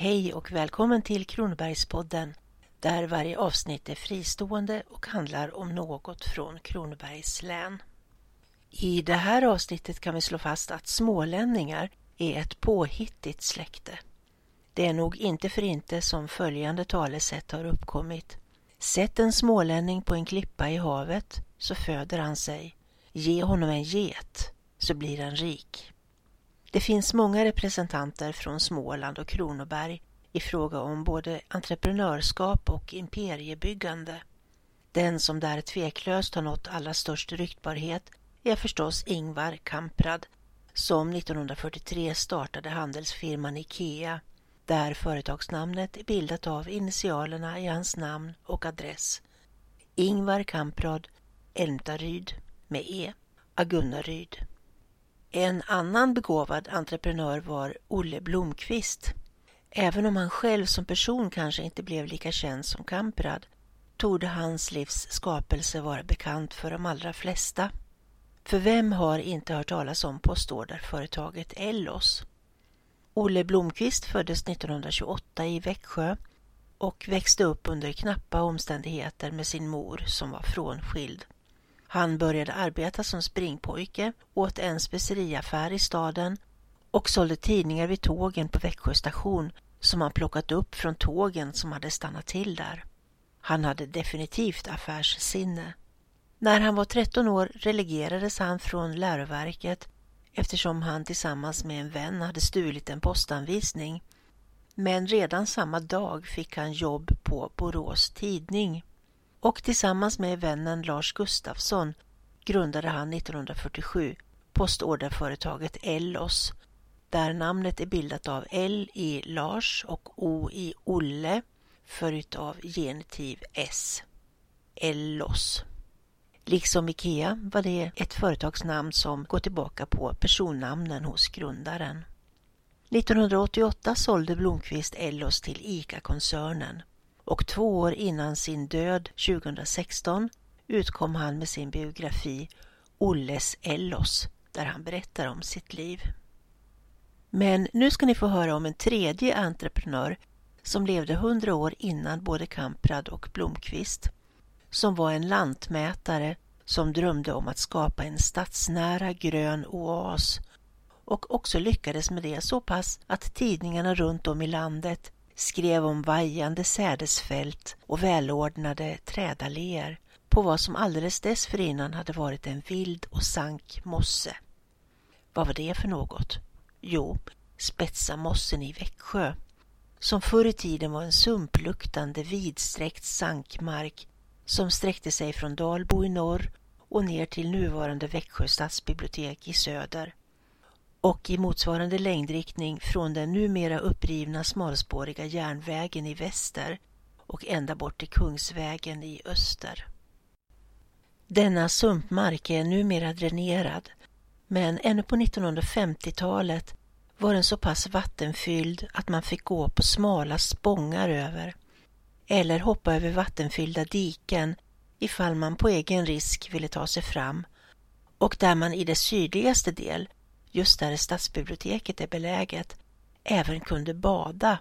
Hej och välkommen till Kronobergspodden där varje avsnitt är fristående och handlar om något från Kronobergs län. I det här avsnittet kan vi slå fast att smålänningar är ett påhittigt släkte. Det är nog inte för inte som följande talesätt har uppkommit. Sätt en smålänning på en klippa i havet så föder han sig. Ge honom en get så blir han rik. Det finns många representanter från Småland och Kronoberg i fråga om både entreprenörskap och imperiebyggande. Den som där tveklöst har nått allra störst ryktbarhet är förstås Ingvar Kamprad som 1943 startade handelsfirman IKEA där företagsnamnet är bildat av initialerna i hans namn och adress. Ingvar Kamprad, Älmtaryd med E, Agunnaryd. En annan begåvad entreprenör var Olle Blomqvist. Även om han själv som person kanske inte blev lika känd som Kamprad torde hans livs skapelse vara bekant för de allra flesta. För vem har inte hört talas om postorderföretaget Ellos? Olle Blomqvist föddes 1928 i Växjö och växte upp under knappa omständigheter med sin mor som var frånskild. Han började arbeta som springpojke åt en speceriaffär i staden och sålde tidningar vid tågen på Växjö station som han plockat upp från tågen som hade stannat till där. Han hade definitivt affärssinne. När han var 13 år relegerades han från läroverket eftersom han tillsammans med en vän hade stulit en postanvisning. Men redan samma dag fick han jobb på Borås Tidning och tillsammans med vännen Lars Gustafsson grundade han 1947 postorderföretaget Ellos där namnet är bildat av L i Lars och O i Olle följt av genitiv S. Ellos. Liksom Ikea var det ett företagsnamn som går tillbaka på personnamnen hos grundaren. 1988 sålde Blomqvist Ellos till ICA-koncernen och två år innan sin död 2016 utkom han med sin biografi Olles Ellos där han berättar om sitt liv. Men nu ska ni få höra om en tredje entreprenör som levde hundra år innan både Kamprad och Blomqvist. Som var en lantmätare som drömde om att skapa en stadsnära grön oas och också lyckades med det så pass att tidningarna runt om i landet skrev om vajande sädesfält och välordnade trädalléer på vad som alldeles dessförinnan hade varit en vild och sank mosse. Vad var det för något? Jo, Spetsamossen i Växjö, som förr i tiden var en sumpluktande vidsträckt sankmark som sträckte sig från Dalbo i norr och ner till nuvarande Växjö stadsbibliotek i söder och i motsvarande längdriktning från den numera upprivna smalspåriga järnvägen i väster och ända bort till Kungsvägen i öster. Denna sumpmark är numera dränerad men ännu på 1950-talet var den så pass vattenfylld att man fick gå på smala spångar över eller hoppa över vattenfyllda diken ifall man på egen risk ville ta sig fram och där man i dess sydligaste del just där stadsbiblioteket är beläget, även kunde bada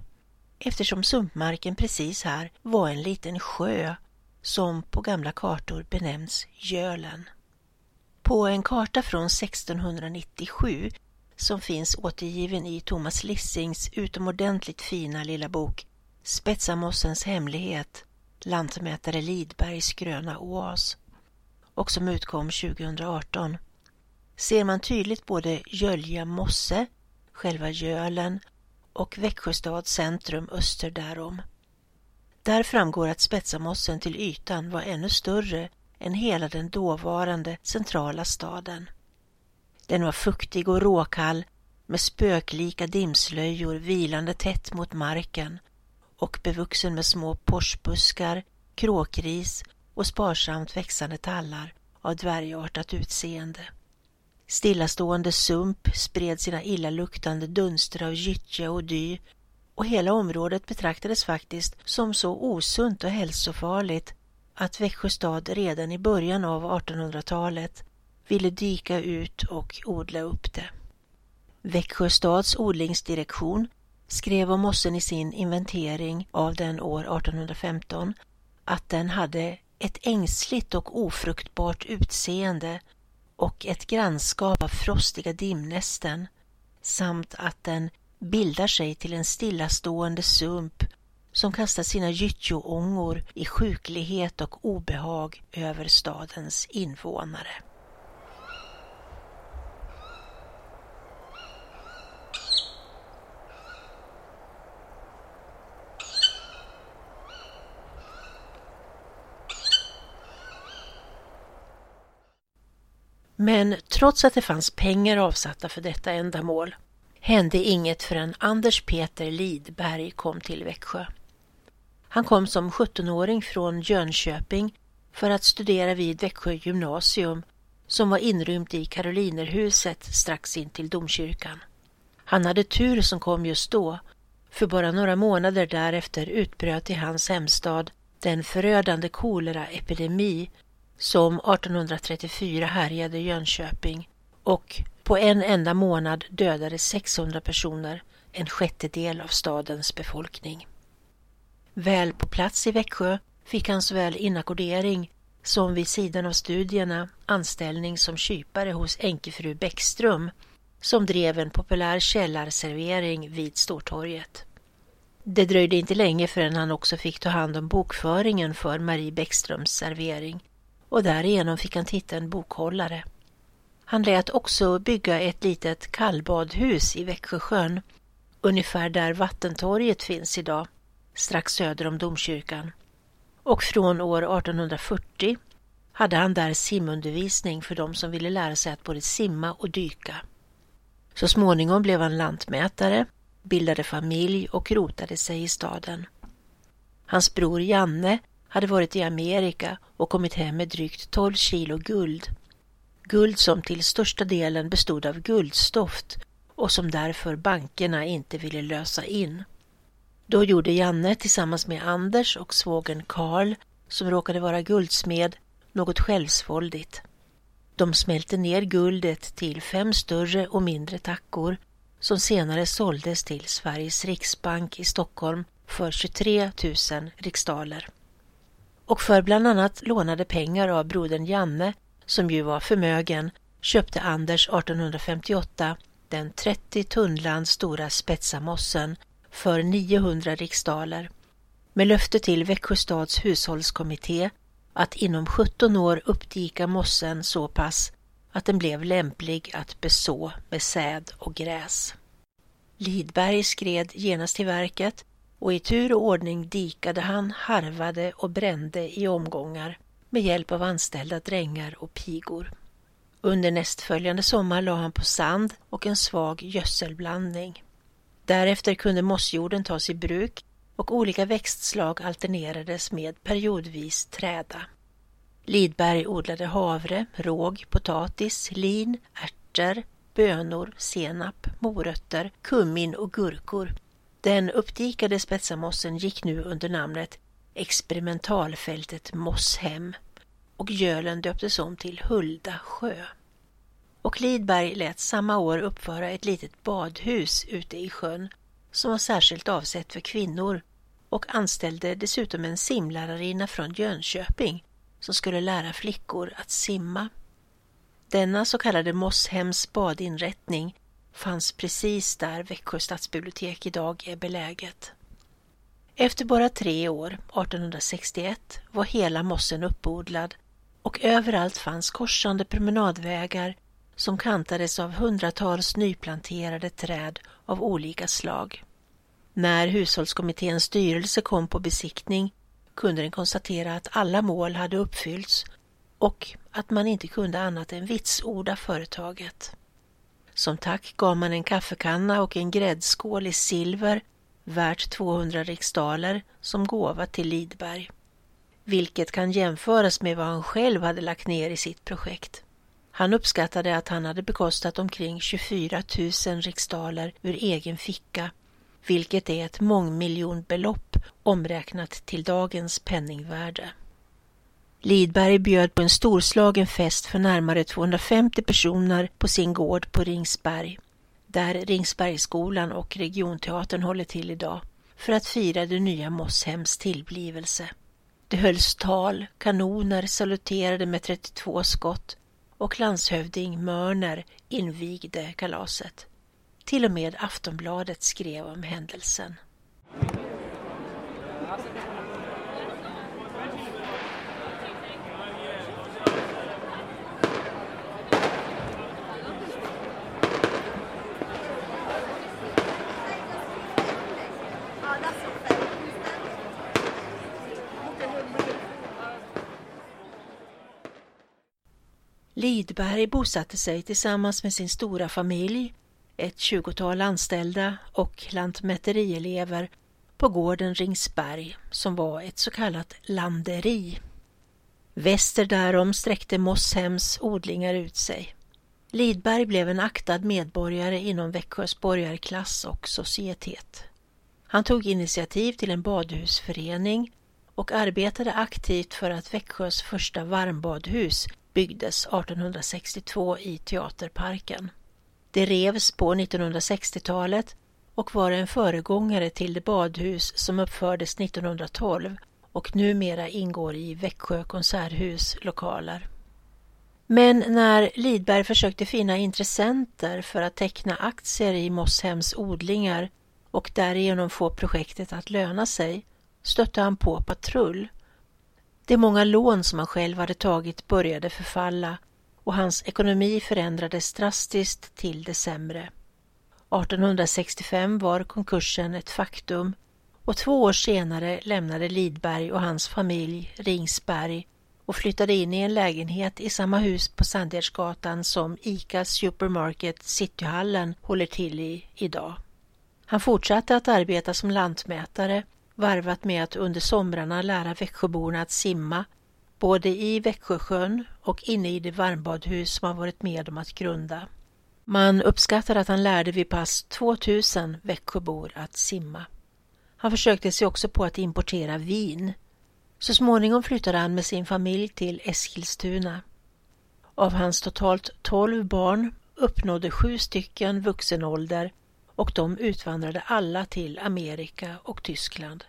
eftersom sumpmarken precis här var en liten sjö som på gamla kartor benämns Gölen. På en karta från 1697 som finns återgiven i Thomas Lissings utomordentligt fina lilla bok Spetsamossens hemlighet, lantmätare Lidbergs gröna oas och som utkom 2018 ser man tydligt både Gölja mosse, själva Gölen och Växjö stads centrum öster därom. Där framgår att Spetsamossen till ytan var ännu större än hela den dåvarande centrala staden. Den var fuktig och råkall med spöklika dimslöjor vilande tätt mot marken och bevuxen med små porsbuskar, kråkris och sparsamt växande tallar av dvärgartat utseende. Stillastående sump spred sina illaluktande dunster av gyttja och dy och hela området betraktades faktiskt som så osunt och hälsofarligt att Växjö stad redan i början av 1800-talet ville dyka ut och odla upp det. Växjö stads odlingsdirektion skrev om mossen i sin inventering av den år 1815 att den hade ett ängsligt och ofruktbart utseende och ett grannskap av frostiga dimnästen samt att den bildar sig till en stillastående sump som kastar sina gyttjoångor i sjuklighet och obehag över stadens invånare. Men trots att det fanns pengar avsatta för detta ändamål hände inget förrän Anders Peter Lidberg kom till Växjö. Han kom som 17-åring från Jönköping för att studera vid Växjö gymnasium som var inrymt i Karolinerhuset strax in till domkyrkan. Han hade tur som kom just då, för bara några månader därefter utbröt i hans hemstad den förödande koleraepidemi som 1834 härjade Jönköping och på en enda månad dödade 600 personer, en sjättedel av stadens befolkning. Väl på plats i Växjö fick han såväl inackordering som vid sidan av studierna anställning som kypare hos enkefru Bäckström som drev en populär källarservering vid Stortorget. Det dröjde inte länge förrän han också fick ta hand om bokföringen för Marie Bäckströms servering och därigenom fick han titeln bokhållare. Han lät också bygga ett litet kallbadhus i Växjösjön, ungefär där Vattentorget finns idag, strax söder om domkyrkan. Och från år 1840 hade han där simundervisning för de som ville lära sig att både simma och dyka. Så småningom blev han lantmätare, bildade familj och rotade sig i staden. Hans bror Janne hade varit i Amerika och kommit hem med drygt 12 kilo guld. Guld som till största delen bestod av guldstoft och som därför bankerna inte ville lösa in. Då gjorde Janne tillsammans med Anders och svågen Karl, som råkade vara guldsmed, något självsvåldigt. De smälte ner guldet till fem större och mindre tackor som senare såldes till Sveriges riksbank i Stockholm för 23 000 riksdaler och för bland annat lånade pengar av brodern Janne, som ju var förmögen, köpte Anders 1858 den 30 tunnland stora Spetsamossen för 900 riksdaler med löfte till Växjö stads hushållskommitté att inom 17 år uppdika mossen så pass att den blev lämplig att beså med säd och gräs. Lidberg skred genast till verket och i tur och ordning dikade han, harvade och brände i omgångar med hjälp av anställda drängar och pigor. Under nästföljande sommar la han på sand och en svag gödselblandning. Därefter kunde mossjorden tas i bruk och olika växtslag alternerades med periodvis träda. Lidberg odlade havre, råg, potatis, lin, ärtor, bönor, senap, morötter, kummin och gurkor den uppdikade spetsamossen gick nu under namnet experimentalfältet Mosshem och gölen döptes om till Hulda sjö. Och Lidberg lät samma år uppföra ett litet badhus ute i sjön som var särskilt avsett för kvinnor och anställde dessutom en simlärarinna från Jönköping som skulle lära flickor att simma. Denna så kallade Mosshems badinrättning fanns precis där Växjö stadsbibliotek idag är beläget. Efter bara tre år, 1861, var hela mossen uppodlad och överallt fanns korsande promenadvägar som kantades av hundratals nyplanterade träd av olika slag. När hushållskommitténs styrelse kom på besiktning kunde den konstatera att alla mål hade uppfyllts och att man inte kunde annat än vitsorda företaget. Som tack gav man en kaffekanna och en gräddskål i silver värt 200 riksdaler som gåva till Lidberg. Vilket kan jämföras med vad han själv hade lagt ner i sitt projekt. Han uppskattade att han hade bekostat omkring 24 000 riksdaler ur egen ficka, vilket är ett mångmiljonbelopp omräknat till dagens penningvärde. Lidberg bjöd på en storslagen fest för närmare 250 personer på sin gård på Ringsberg. där Ringsbergsskolan och Regionteatern håller till idag, för att fira det nya Mosshems tillblivelse. Det hölls tal, kanoner saluterade med 32 skott och landshövding Mörner invigde kalaset. Till och med Aftonbladet skrev om händelsen. Lidberg bosatte sig tillsammans med sin stora familj, ett tjugotal anställda och lantmäterielever på gården Ringsberg som var ett så kallat landeri. Väster därom sträckte Mosshems odlingar ut sig. Lidberg blev en aktad medborgare inom Växjös borgarklass och societet. Han tog initiativ till en badhusförening och arbetade aktivt för att Växjös första varmbadhus byggdes 1862 i Teaterparken. Det revs på 1960-talet och var en föregångare till det badhus som uppfördes 1912 och numera ingår i Växjö konserthus lokaler. Men när Lidberg försökte finna intressenter för att teckna aktier i Mosshems odlingar och därigenom få projektet att löna sig stötte han på patrull de många lån som han själv hade tagit började förfalla och hans ekonomi förändrades drastiskt till det sämre. 1865 var konkursen ett faktum och två år senare lämnade Lidberg och hans familj Ringsberg och flyttade in i en lägenhet i samma hus på Sandgärdsgatan som ICA Supermarket Cityhallen håller till i idag. Han fortsatte att arbeta som lantmätare varvat med att under somrarna lära Växjöborna att simma, både i Växjösjön och inne i det varmbadhus som han varit med om att grunda. Man uppskattar att han lärde vid pass 2000 Växjöbor att simma. Han försökte sig också på att importera vin. Så småningom flyttade han med sin familj till Eskilstuna. Av hans totalt 12 barn uppnådde sju stycken vuxen ålder och de utvandrade alla till Amerika och Tyskland.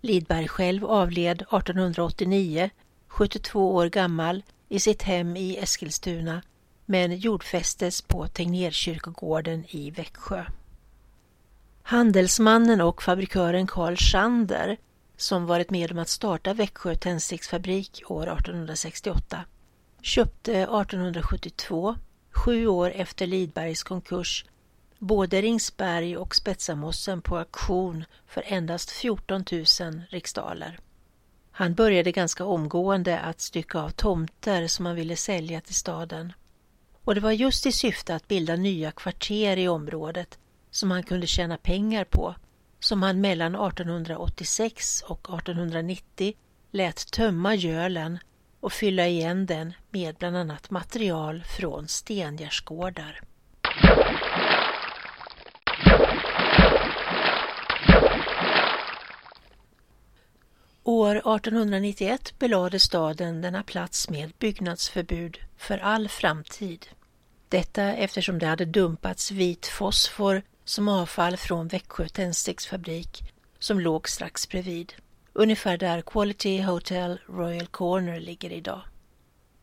Lidberg själv avled 1889, 72 år gammal, i sitt hem i Eskilstuna men jordfästes på Tegnérkyrkogården i Växjö. Handelsmannen och fabrikören Carl Schander, som varit med om att starta Växjö tändsticksfabrik år 1868, köpte 1872, sju år efter Lidbergs konkurs, både Ringsberg och Spetsamossen på auktion för endast 14 000 riksdaler. Han började ganska omgående att stycka av tomter som han ville sälja till staden. Och det var just i syfte att bilda nya kvarter i området som han kunde tjäna pengar på som han mellan 1886 och 1890 lät tömma gölen och fylla igen den med bland annat material från stengärdsgårdar. År 1891 belade staden denna plats med byggnadsförbud för all framtid. Detta eftersom det hade dumpats vit fosfor som avfall från Växjö tändsticksfabrik som låg strax bredvid, ungefär där Quality Hotel Royal Corner ligger idag.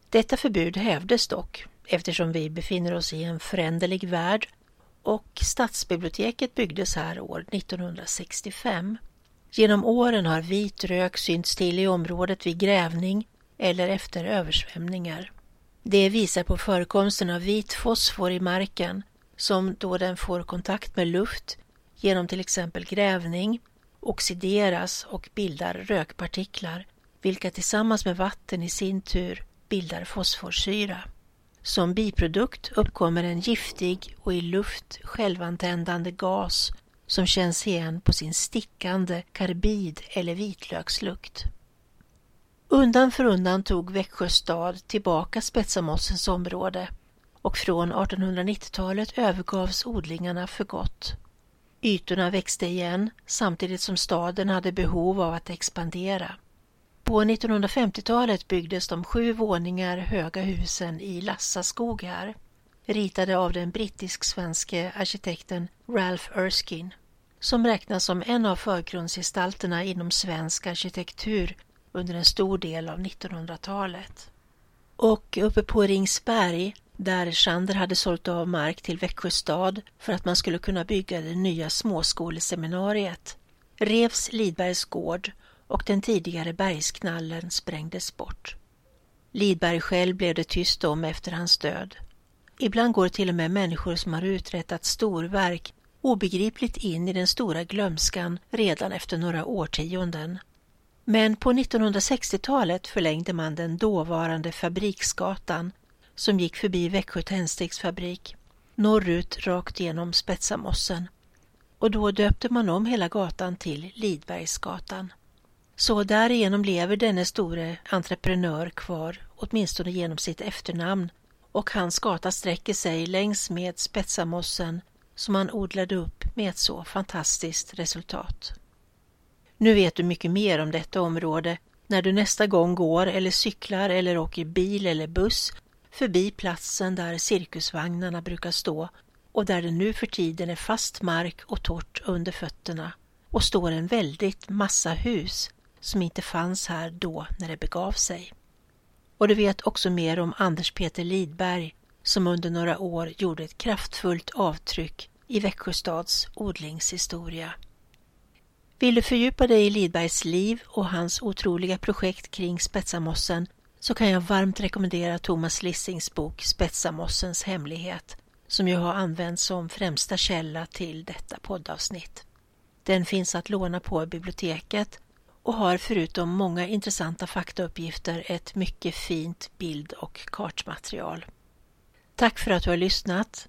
Detta förbud hävdes dock eftersom vi befinner oss i en föränderlig värld och stadsbiblioteket byggdes här år 1965 Genom åren har vit rök synts till i området vid grävning eller efter översvämningar. Det visar på förekomsten av vit fosfor i marken som då den får kontakt med luft genom till exempel grävning oxideras och bildar rökpartiklar vilka tillsammans med vatten i sin tur bildar fosforsyra. Som biprodukt uppkommer en giftig och i luft självantändande gas som känns igen på sin stickande karbid eller vitlökslukt. Undan för undan tog Växjö stad tillbaka Spetsamossens område och från 1890-talet övergavs odlingarna för gott. Ytorna växte igen samtidigt som staden hade behov av att expandera. På 1950-talet byggdes de sju våningar höga husen i Lassaskog här. ritade av den brittisk-svenske arkitekten Ralph Erskine som räknas som en av förgrundsgestalterna inom svensk arkitektur under en stor del av 1900-talet. Och uppe på Ringsberg, där Schander hade sålt av mark till Växjö stad för att man skulle kunna bygga det nya småskoleseminariet, revs Lidbergs gård och den tidigare bergsknallen sprängdes bort. Lidberg själv blev det tyst om efter hans död. Ibland går till och med människor som har uträttat storverk obegripligt in i den stora glömskan redan efter några årtionden. Men på 1960-talet förlängde man den dåvarande Fabriksgatan som gick förbi Växjö tändsticksfabrik norrut rakt genom Spetsamossen och då döpte man om hela gatan till Lidbergsgatan. Så därigenom lever denne store entreprenör kvar, åtminstone genom sitt efternamn, och hans gata sträcker sig längs med Spetsamossen som han odlade upp med ett så fantastiskt resultat. Nu vet du mycket mer om detta område när du nästa gång går eller cyklar eller åker bil eller buss förbi platsen där cirkusvagnarna brukar stå och där det nu för tiden är fast mark och torrt under fötterna och står en väldigt massa hus som inte fanns här då när det begav sig. Och du vet också mer om Anders Peter Lidberg som under några år gjorde ett kraftfullt avtryck i Växjö stads odlingshistoria. Vill du fördjupa dig i Lidbergs liv och hans otroliga projekt kring Spetsamossen så kan jag varmt rekommendera Thomas Lissings bok Spetsamossens hemlighet som ju har använts som främsta källa till detta poddavsnitt. Den finns att låna på biblioteket och har förutom många intressanta faktauppgifter ett mycket fint bild och kartmaterial. Tack för att du har lyssnat.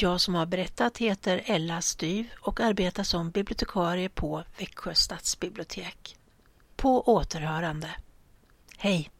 Jag som har berättat heter Ella Styv och arbetar som bibliotekarie på Växjö stadsbibliotek. På återhörande. Hej!